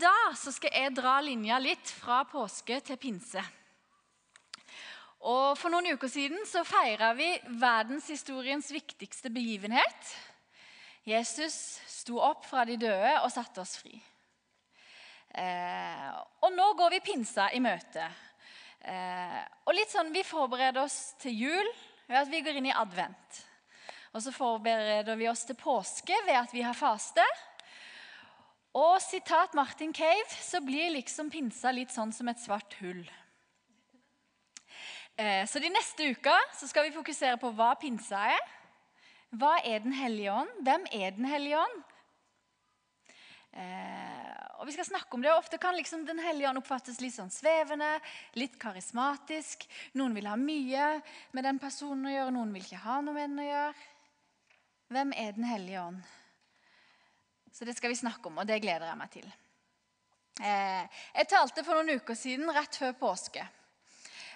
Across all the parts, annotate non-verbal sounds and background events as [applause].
dag skal jeg dra linja litt fra påske til pinse. Og For noen uker siden så feira vi verdenshistoriens viktigste begivenhet. Jesus sto opp fra de døde og satte oss fri. Eh, og nå går vi pinsa i møte. Eh, og litt sånn, Vi forbereder oss til jul ved at vi går inn i advent. Og så forbereder vi oss til påske ved at vi har faste. Og sitat Martin Cave så blir liksom pinsa litt sånn som et svart hull. Eh, så de neste uka så skal vi fokusere på hva pinsa er. Hva er Den hellige ånd? Hvem er Den hellige ånd? Eh, og vi skal snakke om det. Ofte kan liksom Den hellige ånd oppfattes litt sånn svevende, litt karismatisk. Noen vil ha mye med den personen å gjøre, noen vil ikke ha noe med den å gjøre. Hvem er Den hellige ånd? Så det skal vi snakke om, og det gleder jeg meg til. Eh, jeg talte for noen uker siden, rett før påske.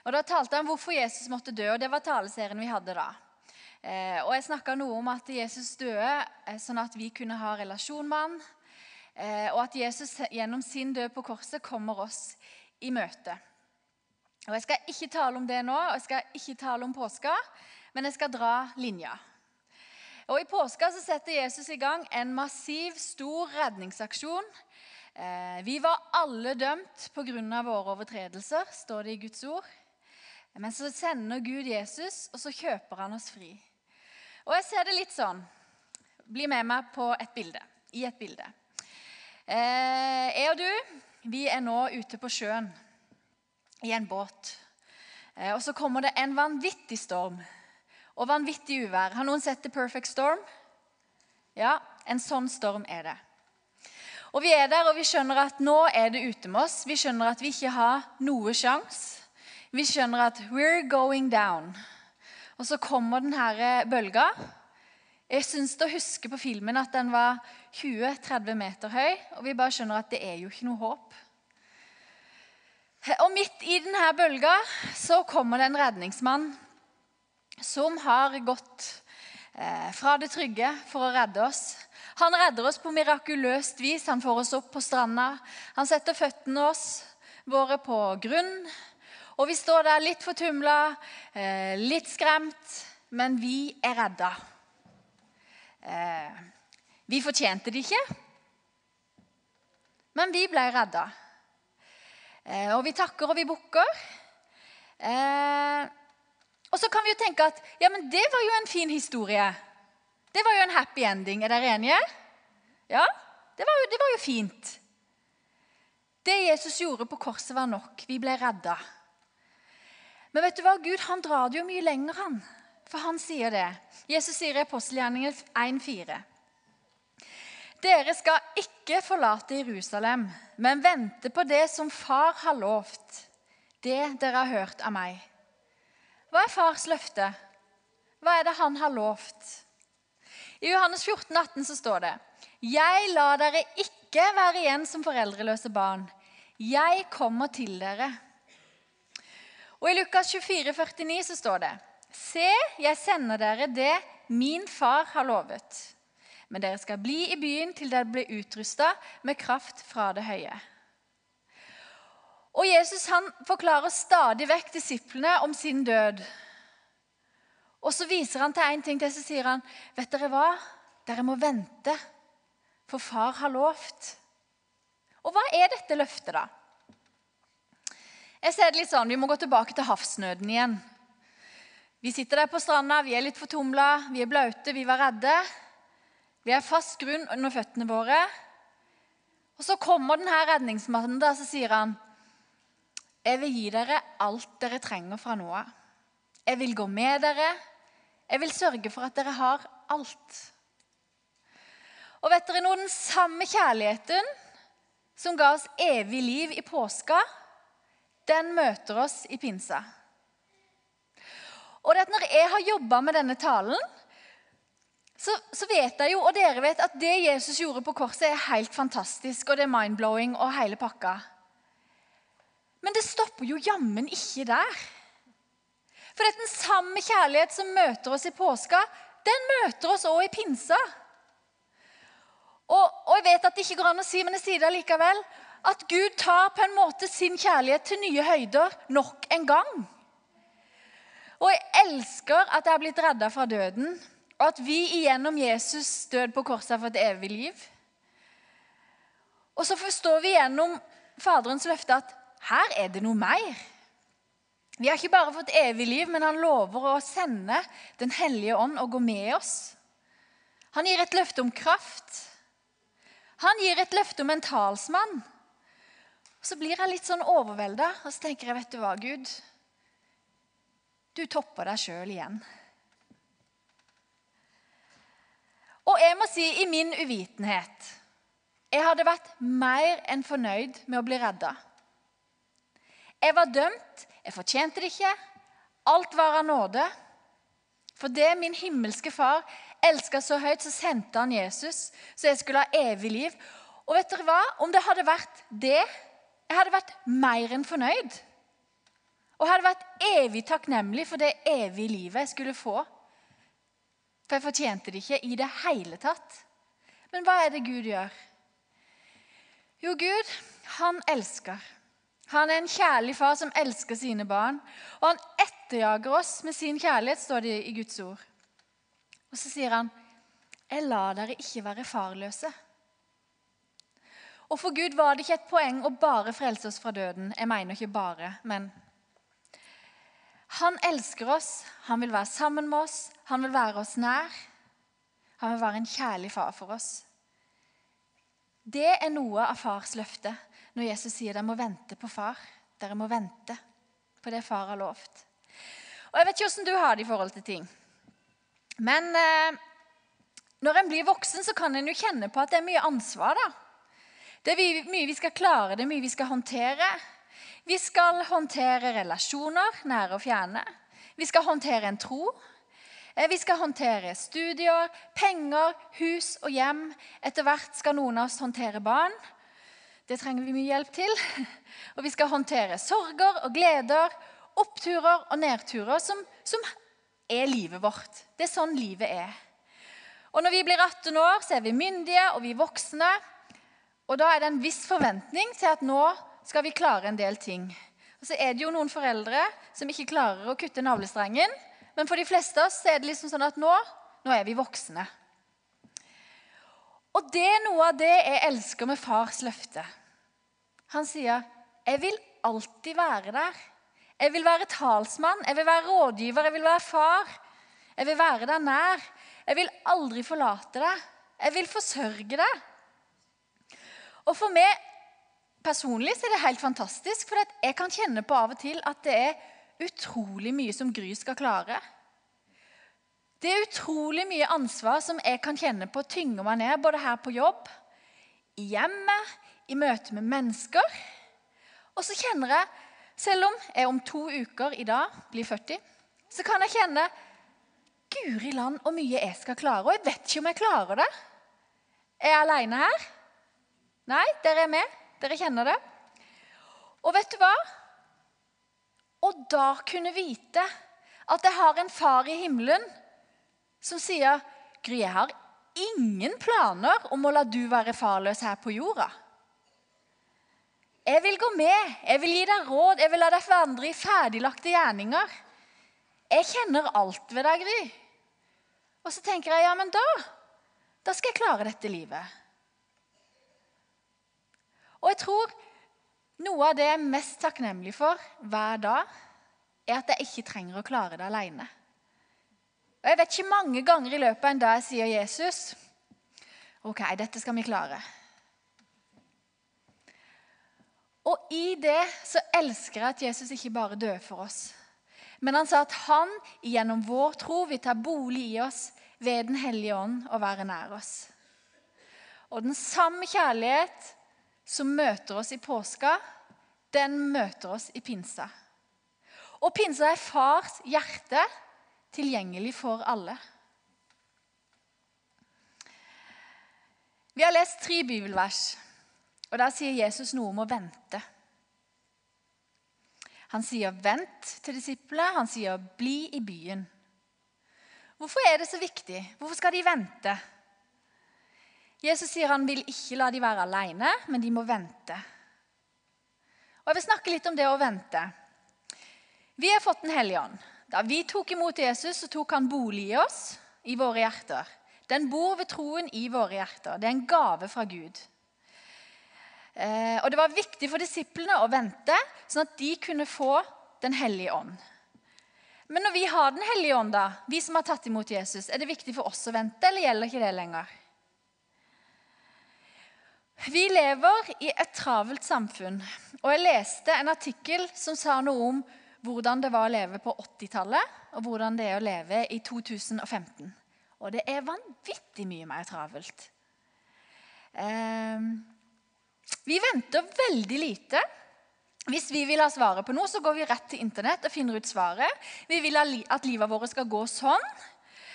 Og Da talte jeg om hvorfor Jesus måtte dø, og det var taleserien vi hadde da. Eh, og Jeg snakka noe om at Jesus døde eh, sånn at vi kunne ha relasjon med han, og at Jesus gjennom sin død på korset kommer oss i møte. Og Jeg skal ikke tale om det nå, og jeg skal ikke tale om påska, men jeg skal dra linja. Og I påska så setter Jesus i gang en massiv, stor redningsaksjon. Eh, vi var alle dømt pga. våre overtredelser, står det i Guds ord. Men så sender Gud Jesus, og så kjøper han oss fri. Og Jeg ser det litt sånn. Bli med meg på et bilde, i et bilde. Eh, jeg og du vi er nå ute på sjøen i en båt. Eh, og Så kommer det en vanvittig storm og vanvittig uvær. Har noen sett The Perfect Storm? Ja, en sånn storm er det. Og Vi er der, og vi skjønner at nå er det ute med oss. Vi skjønner at vi ikke har noe sjans. Vi skjønner at we're going down. Og så kommer denne bølga. Jeg syns å huske på filmen at den var 20-30 meter høy. Og vi bare skjønner at det er jo ikke noe håp. Og midt i denne bølga så kommer det en redningsmann som har gått eh, fra det trygge for å redde oss. Han redder oss på mirakuløst vis. Han får oss opp på stranda. Han setter føttene oss, våre på grunn. Og vi står der litt fortumla, eh, litt skremt, men vi er redda. Eh, vi fortjente det ikke, men vi ble redda. Og vi takker og vi bukker. Og så kan vi jo tenke at ja, men det var jo en fin historie. Det var jo en happy ending. Er dere enige? Ja, det var jo, det var jo fint. Det Jesus gjorde på korset, var nok. Vi ble redda. Men vet du hva? Gud han drar det jo mye lenger, han. For han sier det. Jesus sier i apostelgjerningen 1,4. Dere skal ikke forlate Jerusalem, men vente på det som Far har lovt, det dere har hørt av meg. Hva er fars løfte? Hva er det han har lovt? I Johannes 14, 18 så står det Jeg lar dere ikke være igjen som foreldreløse barn. Jeg kommer til dere. Og I Lukas 24, 49 så står det Se, jeg sender dere det min far har lovet. Men dere skal bli i byen til dere blir utrusta med kraft fra det høye. Og Jesus han forklarer stadig vekk disiplene om sin død. Og Så viser han til én ting til, så sier han, 'Vet dere hva? Dere må vente, for far har lovt.' Og hva er dette løftet, da? Jeg ser det litt sånn, Vi må gå tilbake til havsnøden igjen. Vi sitter der på stranda, vi er litt fortumla, vi er blaute, vi var redde. Vi er fast grunn under føttene våre. Og Så kommer denne redningsmannen og så sier han, jeg vil gi dere alt dere trenger fra av. Jeg vil gå med dere. Jeg vil sørge for at dere har alt. Og vet dere noe? Den samme kjærligheten som ga oss evig liv i påska, den møter oss i pinsa. Og det at Når jeg har jobba med denne talen, så, så, vet jeg jo, og dere vet, at det Jesus gjorde på korset, er helt fantastisk. Og det er mind-blowing og hele pakka. Stopper jo jammen ikke der. For den samme kjærlighet som møter oss i påska, den møter oss òg i pinsa. Og, og, jeg vet at det ikke går an å si, men jeg sier det likevel, At Gud tar på en måte sin kjærlighet til nye høyder nok en gang. Og jeg elsker at jeg har blitt redda fra døden, og at vi igjennom Jesus død på korset har fått evig liv. Og så forstår vi gjennom Faderens løfte at her er det noe mer. Vi har ikke bare fått evig liv, men han lover å sende Den hellige ånd og gå med oss. Han gir et løfte om kraft. Han gir et løfte om en talsmann. Så blir jeg litt sånn overvelda, og så tenker jeg, vet du hva, Gud? Du topper deg sjøl igjen. Og jeg må si, i min uvitenhet Jeg hadde vært mer enn fornøyd med å bli redda. Jeg var dømt, jeg fortjente det ikke. Alt var av nåde. For det min himmelske far elska så høyt, så sendte han Jesus, så jeg skulle ha evig liv. Og vet dere hva? Om det hadde vært det, jeg hadde vært mer enn fornøyd. Og hadde vært evig takknemlig for det evige livet jeg skulle få. For jeg fortjente det ikke i det hele tatt. Men hva er det Gud gjør? Jo, Gud, han elsker. Han er en kjærlig far som elsker sine barn. Og han etterjager oss med sin kjærlighet, står det i Guds ord. Og så sier han, 'Jeg lar dere ikke være farløse'. Og for Gud var det ikke et poeng å bare frelse oss fra døden. Jeg mener ikke bare, men Han elsker oss, han vil være sammen med oss, han vil være oss nær. Han vil være en kjærlig far for oss. Det er noe av fars løfte når Jesus sier dere må vente på far. Dere må vente på det far har lovt. Og Jeg vet ikke åssen du har det i forhold til ting. Men eh, når en blir voksen, så kan en jo kjenne på at det er mye ansvar. da. Det er mye vi skal klare, det er mye vi skal håndtere. Vi skal håndtere relasjoner, nære og fjerne. Vi skal håndtere en tro. Eh, vi skal håndtere studier, penger, hus og hjem. Etter hvert skal noen av oss håndtere barn. Det trenger vi mye hjelp til. [laughs] Og vi skal håndtere sorger og gleder, oppturer og nedturer, som, som er livet vårt. Det er sånn livet er. Og Når vi blir 18 år, så er vi myndige og vi er voksne. Og da er det en viss forventning til at nå skal vi klare en del ting. Og så er det jo noen foreldre som ikke klarer å kutte navlestrengen. Men for de fleste av oss er det liksom sånn at nå, nå er vi voksne. Og det er noe av det jeg elsker med fars løfte. Han sier, 'Jeg vil alltid være der. Jeg vil være talsmann, jeg vil være rådgiver, jeg vil være far.' 'Jeg vil være deg nær. Jeg vil aldri forlate deg. Jeg vil forsørge deg.' Og for meg personlig så er det helt fantastisk, for jeg kan kjenne på av og til at det er utrolig mye som Gry skal klare. Det er utrolig mye ansvar som jeg kan kjenne på tynger meg ned, både her på jobb, i hjemmet, i møte med mennesker. Og så kjenner jeg, selv om jeg om to uker i dag blir 40, så kan jeg kjenne Guri land hvor mye jeg skal klare. Og jeg vet ikke om jeg klarer det. Er jeg aleine her? Nei, dere er med. Dere kjenner det. Og vet du hva? Og da kunne vite at jeg har en far i himmelen som sier Gry, jeg har ingen planer om å la du være farløs her på jorda. Jeg vil gå med, jeg vil gi deg råd, jeg vil la deg forandre i ferdiglagte gjerninger. Jeg kjenner alt ved deg, Gry. Og så tenker jeg ja, men da, da skal jeg klare dette livet. Og jeg tror noe av det jeg er mest takknemlig for hver dag, er at jeg ikke trenger å klare det alene. Og Jeg vet ikke mange ganger i løpet av en dag jeg sier Jesus OK, dette skal vi klare. Og i det så elsker jeg at Jesus ikke bare døde for oss. Men han sa at han gjennom vår tro vil ta bolig i oss ved Den hellige ånd og være nær oss. Og den samme kjærlighet som møter oss i påska, den møter oss i pinsa. Og pinsa er fars hjerte, tilgjengelig for alle. Vi har lest tre bibelvers, og der sier Jesus noe om å vente. Han sier 'vent' til disiplene, han sier 'bli i byen'. Hvorfor er det så viktig? Hvorfor skal de vente? Jesus sier han vil ikke la de være alene, men de må vente. Og Jeg vil snakke litt om det å vente. Vi har fått Den hellige ånd. Da vi tok imot Jesus, så tok han bolig i oss, i våre hjerter. Den bor ved troen i våre hjerter. Det er en gave fra Gud. Eh, og Det var viktig for disiplene å vente, sånn at de kunne få Den hellige ånd. Men når vi har Den hellige ånd, da, vi som har tatt imot Jesus, er det viktig for oss å vente, eller gjelder ikke det lenger? Vi lever i et travelt samfunn. Og jeg leste en artikkel som sa noe om hvordan det var å leve på 80-tallet, og hvordan det er å leve i 2015. Og det er vanvittig mye mer travelt. Eh, vi venter veldig lite. Hvis vi vil ha svaret på noe, så går vi rett til Internett og finner ut svaret. Vi vil at livet vårt skal gå sånn.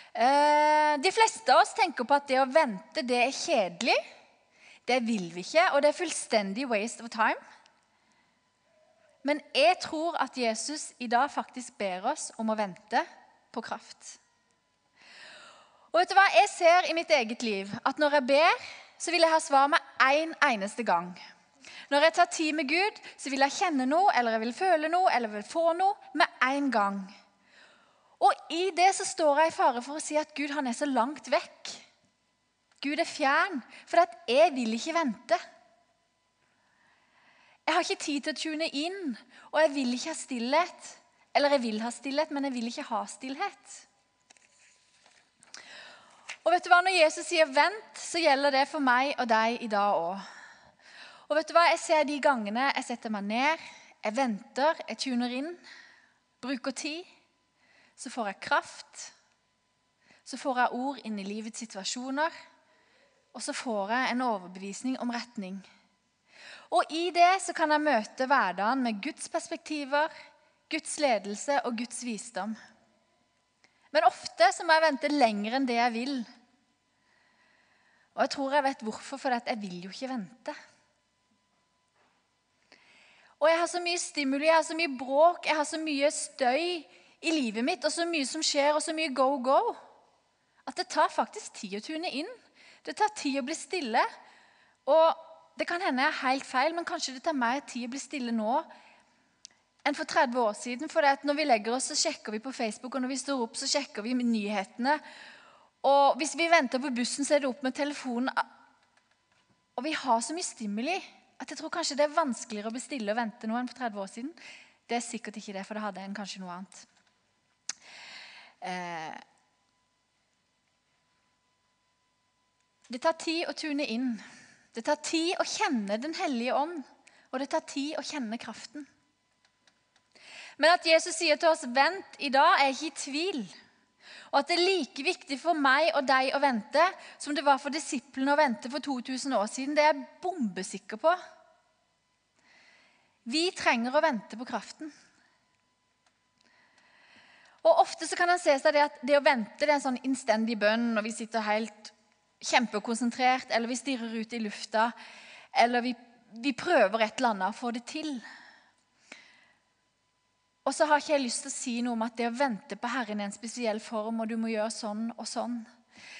Eh, de fleste av oss tenker på at det å vente, det er kjedelig. Det vil vi ikke, og det er fullstendig waste of time. Men jeg tror at Jesus i dag faktisk ber oss om å vente på kraft. Og vet du hva? Jeg ser i mitt eget liv at når jeg ber, så vil jeg ha svar med én en eneste gang. Når jeg tar tid med Gud, så vil jeg kjenne noe, eller jeg vil føle noe, eller jeg vil få noe med en gang. Og i det så står jeg i fare for å si at Gud han er så langt vekk. Gud er fjern, for jeg vil ikke vente. Jeg har ikke tid til å tune inn, og jeg vil ikke ha stillhet. Eller jeg vil ha stillhet, men jeg vil ikke ha stillhet. Og vet du hva? Når Jesus sier 'vent', så gjelder det for meg og deg i dag òg. Og vet du hva? Jeg ser de gangene jeg setter meg ned, jeg venter, jeg tuner inn, bruker tid, så får jeg kraft. Så får jeg ord inn i livets situasjoner. Og så får jeg en overbevisning om retning. Og i det så kan jeg møte hverdagen med Guds perspektiver, Guds ledelse og Guds visdom. Men ofte så må jeg vente lenger enn det jeg vil. Og jeg tror jeg vet hvorfor, for jeg vil jo ikke vente. Og jeg har så mye stimuli, jeg har så mye bråk, jeg har så mye støy i livet mitt, og så mye som skjer, og så mye go, go, at det tar faktisk tid å tune inn. Det tar tid å bli stille. Og Det kan hende jeg er helt feil, men kanskje det tar mer tid å bli stille nå enn for 30 år siden. For når vi legger oss, så sjekker vi på Facebook, og når vi står opp, så sjekker vi nyhetene. Og hvis vi venter på bussen, så er det opp med telefonen. Og vi har så mye stimuli at jeg tror kanskje det er vanskeligere å bli stille og vente nå enn for 30 år siden. Det er sikkert ikke det, for da hadde en kanskje noe annet. Eh, Det tar tid å tune inn. Det tar tid å kjenne Den hellige ånd, og det tar tid å kjenne kraften. Men at Jesus sier til oss 'vent' i dag, er ikke i tvil. Og at det er like viktig for meg og deg å vente som det var for disiplene å vente for 2000 år siden, det er jeg bombesikker på. Vi trenger å vente på kraften. Og Ofte så kan en se seg det at det å vente det er en sånn innstendig bønn når vi sitter helt kjempekonsentrert, eller vi stirrer ut i lufta, eller vi, vi prøver et eller annet å få det til. Og så har ikke jeg lyst til å si noe om at det å vente på Herren er en spesiell form, og du må gjøre sånn og sånn.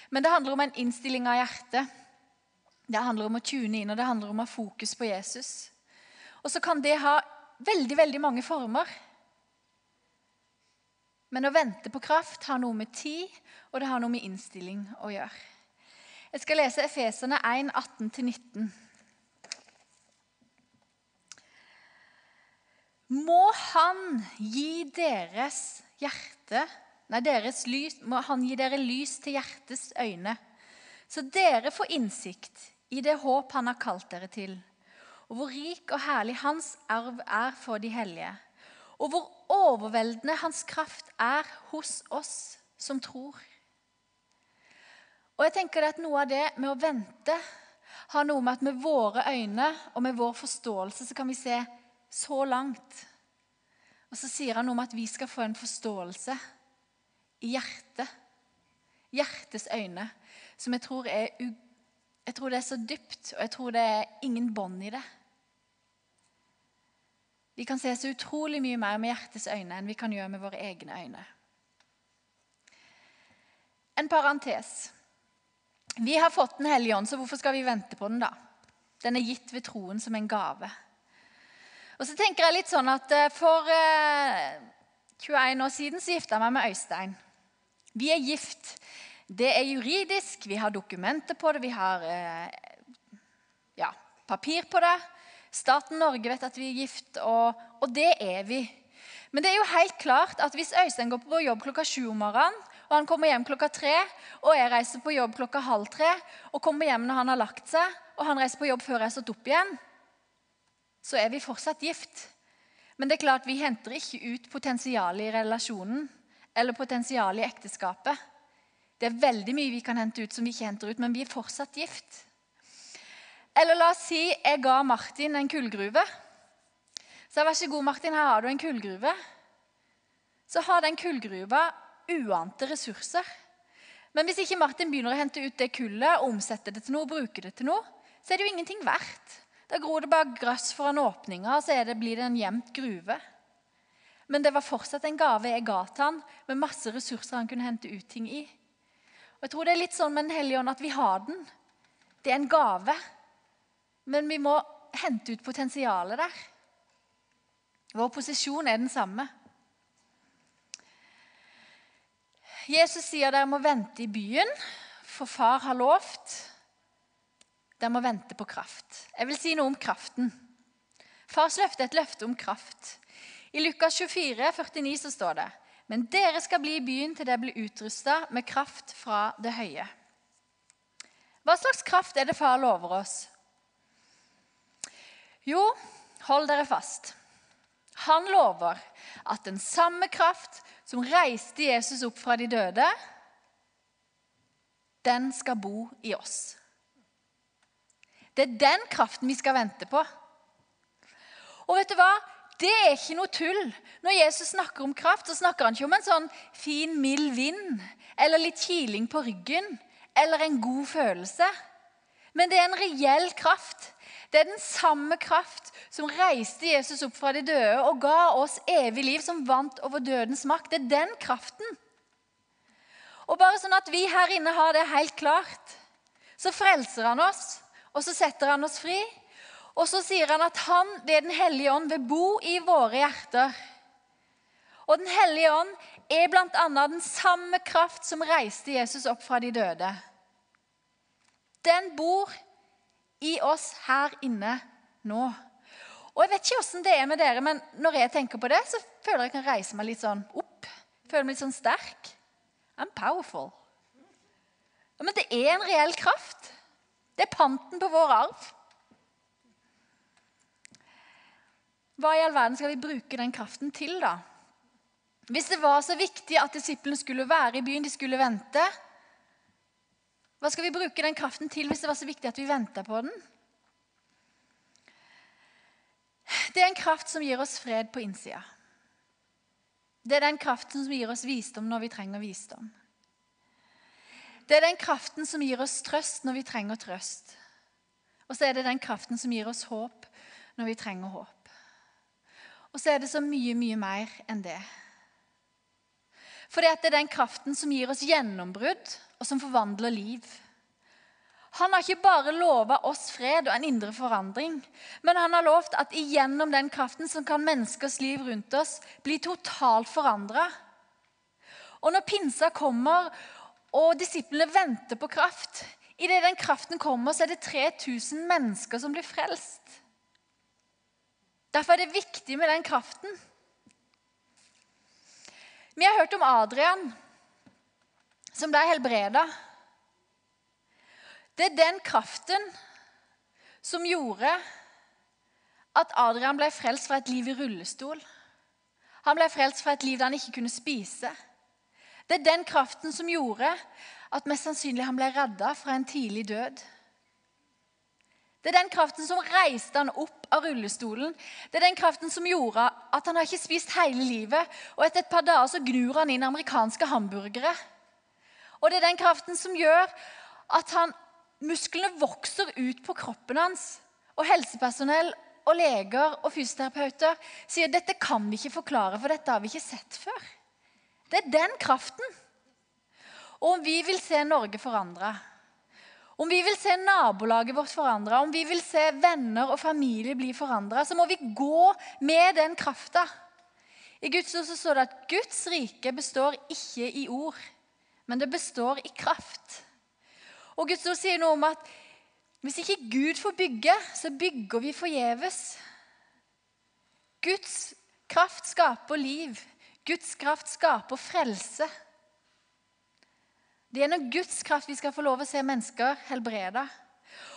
Men det handler om en innstilling av hjertet. Det handler om å tune inn, og det handler om å ha fokus på Jesus. Og så kan det ha veldig, veldig mange former. Men å vente på kraft har noe med tid og det har noe med innstilling å gjøre. Jeg skal lese Efeserne 1, 18-19. Må Han gi deres hjerte Nei, deres lys, må Han gi dere lys til hjertets øyne, så dere får innsikt i det håp Han har kalt dere til, og hvor rik og herlig Hans arv er for de hellige, og hvor overveldende Hans kraft er hos oss som tror. Og jeg tenker at Noe av det med å vente har noe med at med våre øyne og med vår forståelse så kan vi se så langt. Og så sier han noe om at vi skal få en forståelse i hjertet. Hjertets øyne. Som jeg tror er, jeg tror det er så dypt, og jeg tror det er ingen bånd i det. Vi kan se så utrolig mye mer med hjertets øyne enn vi kan gjøre med våre egne øyne. En parentes. Vi har fått Den hellige ånd, så hvorfor skal vi vente på den, da? Den er gitt ved troen som en gave. Og så tenker jeg litt sånn at eh, For eh, 21 år siden så gifta jeg meg med Øystein. Vi er gift. Det er juridisk, vi har dokumenter på det, vi har eh, ja, papir på det. Staten Norge vet at vi er gift, og, og det er vi. Men det er jo helt klart at hvis Øystein går på jobb klokka sju om morgenen, og han kommer hjem klokka tre, og jeg reiser på jobb klokka halv tre, og kommer hjem når han har lagt seg, og han reiser på jobb før jeg har stått opp igjen, så er vi fortsatt gift. Men det er klart vi henter ikke ut potensialet i relasjonen eller potensialet i ekteskapet. Det er veldig mye vi kan hente ut som vi ikke henter ut, men vi er fortsatt gift. Eller la oss si jeg ga Martin en kullgruve. Så vær så god, Martin, her har du en kullgruve. Så har den kullgruva uante ressurser. Men hvis ikke Martin begynner å hente ut det kullet omsette det til noe, bruke det til noe, så er det jo ingenting verdt. Da gror det bare grøss foran åpninga, og så det, blir det en gjemt gruve. Men det var fortsatt en gave jeg ga til han, med masse ressurser han kunne hente ut ting i. Og jeg tror det er litt sånn med Den hellige ånd at vi har den. Det er en gave. Men vi må hente ut potensialet der. Vår posisjon er den samme. Jesus sier dere må vente i byen, for far har lovt. Dere må vente på kraft. Jeg vil si noe om kraften. Fars løfte er et løfte om kraft. I Lukas 24, 49 så står det Men dere skal bli i byen til dere blir utrusta med kraft fra det høye. Hva slags kraft er det far lover oss? Jo, hold dere fast. Han lover at den samme kraft som reiste Jesus opp fra de døde, den skal bo i oss. Det er den kraften vi skal vente på. Og vet du hva? Det er ikke noe tull. Når Jesus snakker om kraft, så snakker han ikke om en sånn fin, mild vind eller litt kiling på ryggen eller en god følelse. Men det er en reell kraft. Det er den samme kraft som reiste Jesus opp fra de døde og ga oss evig liv, som vant over dødens makt. Det er den kraften. Og bare sånn at vi her inne har det helt klart, så frelser han oss, og så setter han oss fri. Og så sier han at han ved Den hellige ånd vil bo i våre hjerter. Og Den hellige ånd er bl.a. den samme kraft som reiste Jesus opp fra de døde. Den bor i oss her inne nå. Og Jeg vet ikke åssen det er med dere, men når jeg tenker på det, så føler jeg at jeg kan reise meg litt sånn opp. Føler meg litt sånn sterk. I'm powerful. men det er en reell kraft. Det er panten på vår arv. Hva i all verden skal vi bruke den kraften til, da? Hvis det var så viktig at disiplene skulle være i byen, de skulle vente, hva skal vi bruke den kraften til hvis det var så viktig at vi venta på den? Det er en kraft som gir oss fred på innsida. Det er den kraften som gir oss visdom når vi trenger visdom. Det er den kraften som gir oss trøst når vi trenger trøst. Og så er det den kraften som gir oss håp når vi trenger håp. Og så er det så mye, mye mer enn det. For det er den kraften som gir oss gjennombrudd, og som forvandler liv. Han har ikke bare lova oss fred og en indre forandring, men han har lovt at igjennom den kraften som kan menneskers liv rundt oss bli totalt forandra. Og når pinsa kommer og disiplene venter på kraft Idet den kraften kommer, så er det 3000 mennesker som blir frelst. Derfor er det viktig med den kraften. Vi har hørt om Adrian som ble helbreda. Det er den kraften som gjorde at Adrian ble frelst fra et liv i rullestol. Han ble frelst fra et liv der han ikke kunne spise. Det er den kraften som gjorde at mest sannsynlig han ble redda fra en tidlig død. Det er den kraften som reiste han opp av rullestolen. Det er den kraften som gjorde at han har ikke spist hele livet, og etter et par dager så gnur han inn amerikanske hamburgere. Og det er den kraften som gjør at han, musklene vokser ut på kroppen hans. Og helsepersonell og leger og fysioterapeuter sier dette kan vi ikke forklare, for dette har vi ikke sett før. Det er den kraften. Og om vi vil se Norge forandra, Om vi vil se nabolaget vårt forandra, om vi vil se venner og familie bli forandra, så må vi gå med den krafta. I Guds ord så står det at Guds rike består ikke i ord, men det består i kraft. Og Guds ord sier noe om at hvis ikke Gud får bygge, så bygger vi forgjeves. Guds kraft skaper liv. Guds kraft skaper frelse. Det er gjennom Guds kraft vi skal få lov å se mennesker helbreda.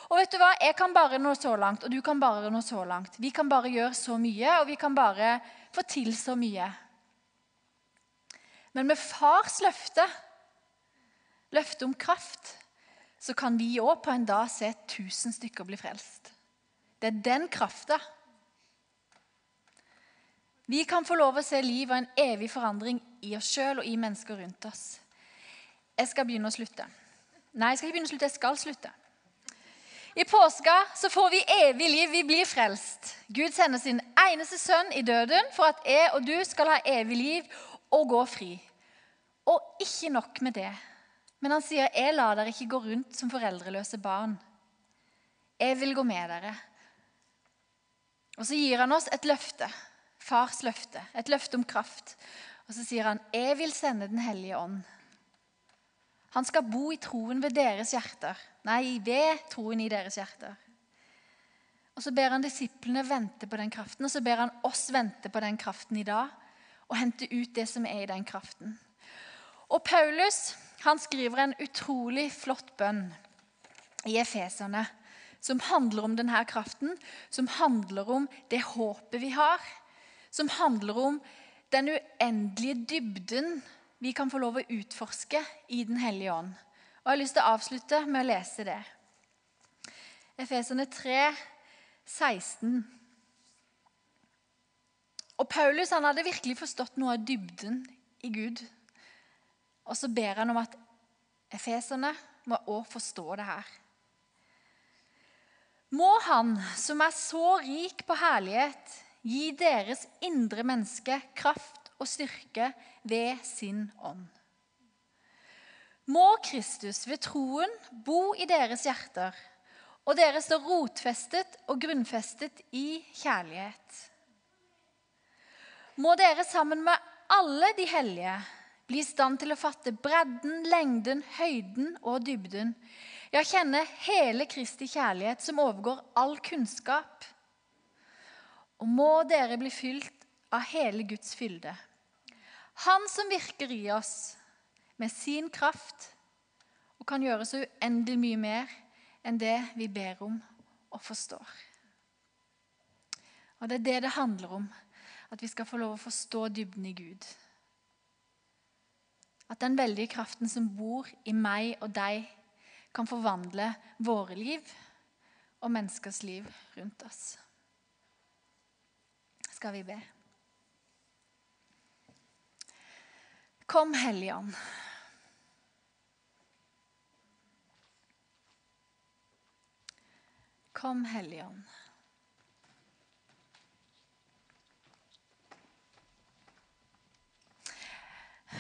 Og vet du hva? Jeg kan bare nå så langt, og du kan bare nå så langt. Vi kan bare gjøre så mye, og vi kan bare få til så mye. Men med fars løfte, løftet om kraft, så kan vi òg på en dag se tusen stykker bli frelst. Det er den krafta. Vi kan få lov å se liv og en evig forandring i oss sjøl og i mennesker rundt oss. Jeg skal begynne å slutte. Nei, jeg skal ikke begynne å slutte, jeg skal slutte. I påska så får vi evig liv. Vi blir frelst. Gud sender sin eneste sønn i døden for at jeg og du skal ha evig liv og gå fri. Og ikke nok med det. Men han sier, 'Jeg lar dere ikke gå rundt som foreldreløse barn.' 'Jeg vil gå med dere.' Og så gir han oss et løfte. Fars løfte. Et løfte om kraft. Og så sier han, 'Jeg vil sende Den hellige ånd.' Han skal bo i troen ved deres hjerter. Nei, ved troen i deres hjerter. Og Så ber han disiplene vente på den kraften, og så ber han oss vente på den kraften i dag. Og hente ut det som er i den kraften. Og Paulus han skriver en utrolig flott bønn i Efeserne som handler om denne kraften, som handler om det håpet vi har, som handler om den uendelige dybden vi kan få lov å utforske i Den hellige ånd. Og Jeg har lyst til å avslutte med å lese det. Efeserne 3, 16. Og Paulus han hadde virkelig forstått noe av dybden i Gud. Og så ber han om at efeserne må også forstå det her. Må Han som er så rik på herlighet, gi deres indre menneske kraft og styrke ved sin ånd. Må Kristus ved troen bo i deres hjerter, og dere står rotfestet og grunnfestet i kjærlighet. Må dere sammen med alle de hellige bli i stand til å fatte bredden, lengden, høyden og dybden. Ja, kjenne hele Kristi kjærlighet som overgår all kunnskap. Og må dere bli fylt av hele Guds fylde. Han som virker i oss med sin kraft og kan gjøre så uendelig mye mer enn det vi ber om og forstår. Og Det er det det handler om, at vi skal få lov å forstå dybden i Gud. At den veldige kraften som bor i meg og deg, kan forvandle våre liv og menneskers liv rundt oss. Skal vi be? Kom, Hellige Ånd. Kom, Hellige Ånd.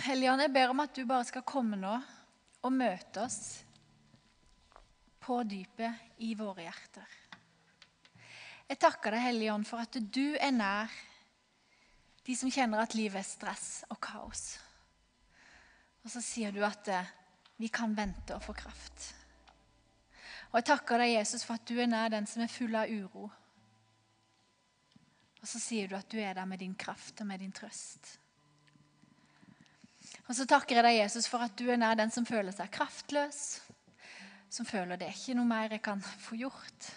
Hellige Ånd, jeg ber om at du bare skal komme nå og møte oss på dypet i våre hjerter. Jeg takker deg, Helligånd, for at du er nær de som kjenner at livet er stress og kaos. Og så sier du at eh, vi kan vente og få kraft. Og jeg takker deg, Jesus, for at du er nær den som er full av uro. Og så sier du at du er der med din kraft og med din trøst. Og så takker jeg deg, Jesus, for at du er nær den som føler seg kraftløs. Som føler det er ikke noe mer jeg kan få gjort.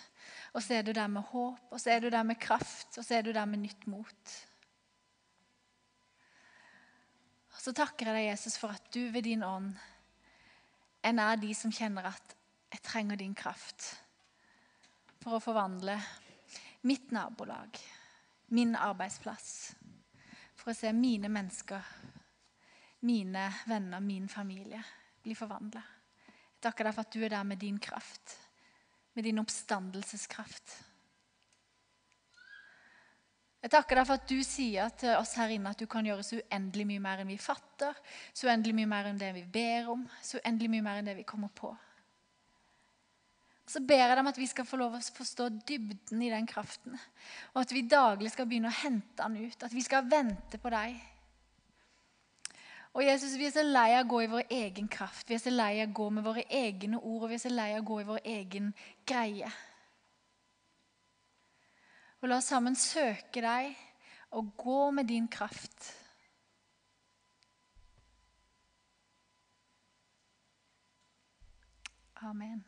Og så er du der med håp, og så er du der med kraft, og så er du der med nytt mot. Og så takker jeg deg, Jesus, for at du ved din ånd er nær de som kjenner at jeg trenger din kraft for å forvandle mitt nabolag, min arbeidsplass, for å se mine mennesker, mine venner, min familie bli forvandla. Jeg takker deg for at du er der med din kraft, med din oppstandelseskraft. Jeg takker deg for at du sier til oss her inne at du kan gjøre så uendelig mye mer enn vi fatter, så uendelig mye mer enn det vi ber om, så uendelig mye mer enn det vi kommer på. Så ber jeg dem at vi skal få lov å forstå dybden i den kraften. Og at vi daglig skal begynne å hente den ut. At vi skal vente på deg. Og Jesus, Vi er så lei av å gå i vår egen kraft. Vi er så lei av å gå med våre egne ord og vi er så lei av å gå i vår egen greie. Og La oss sammen søke deg og gå med din kraft. Amen.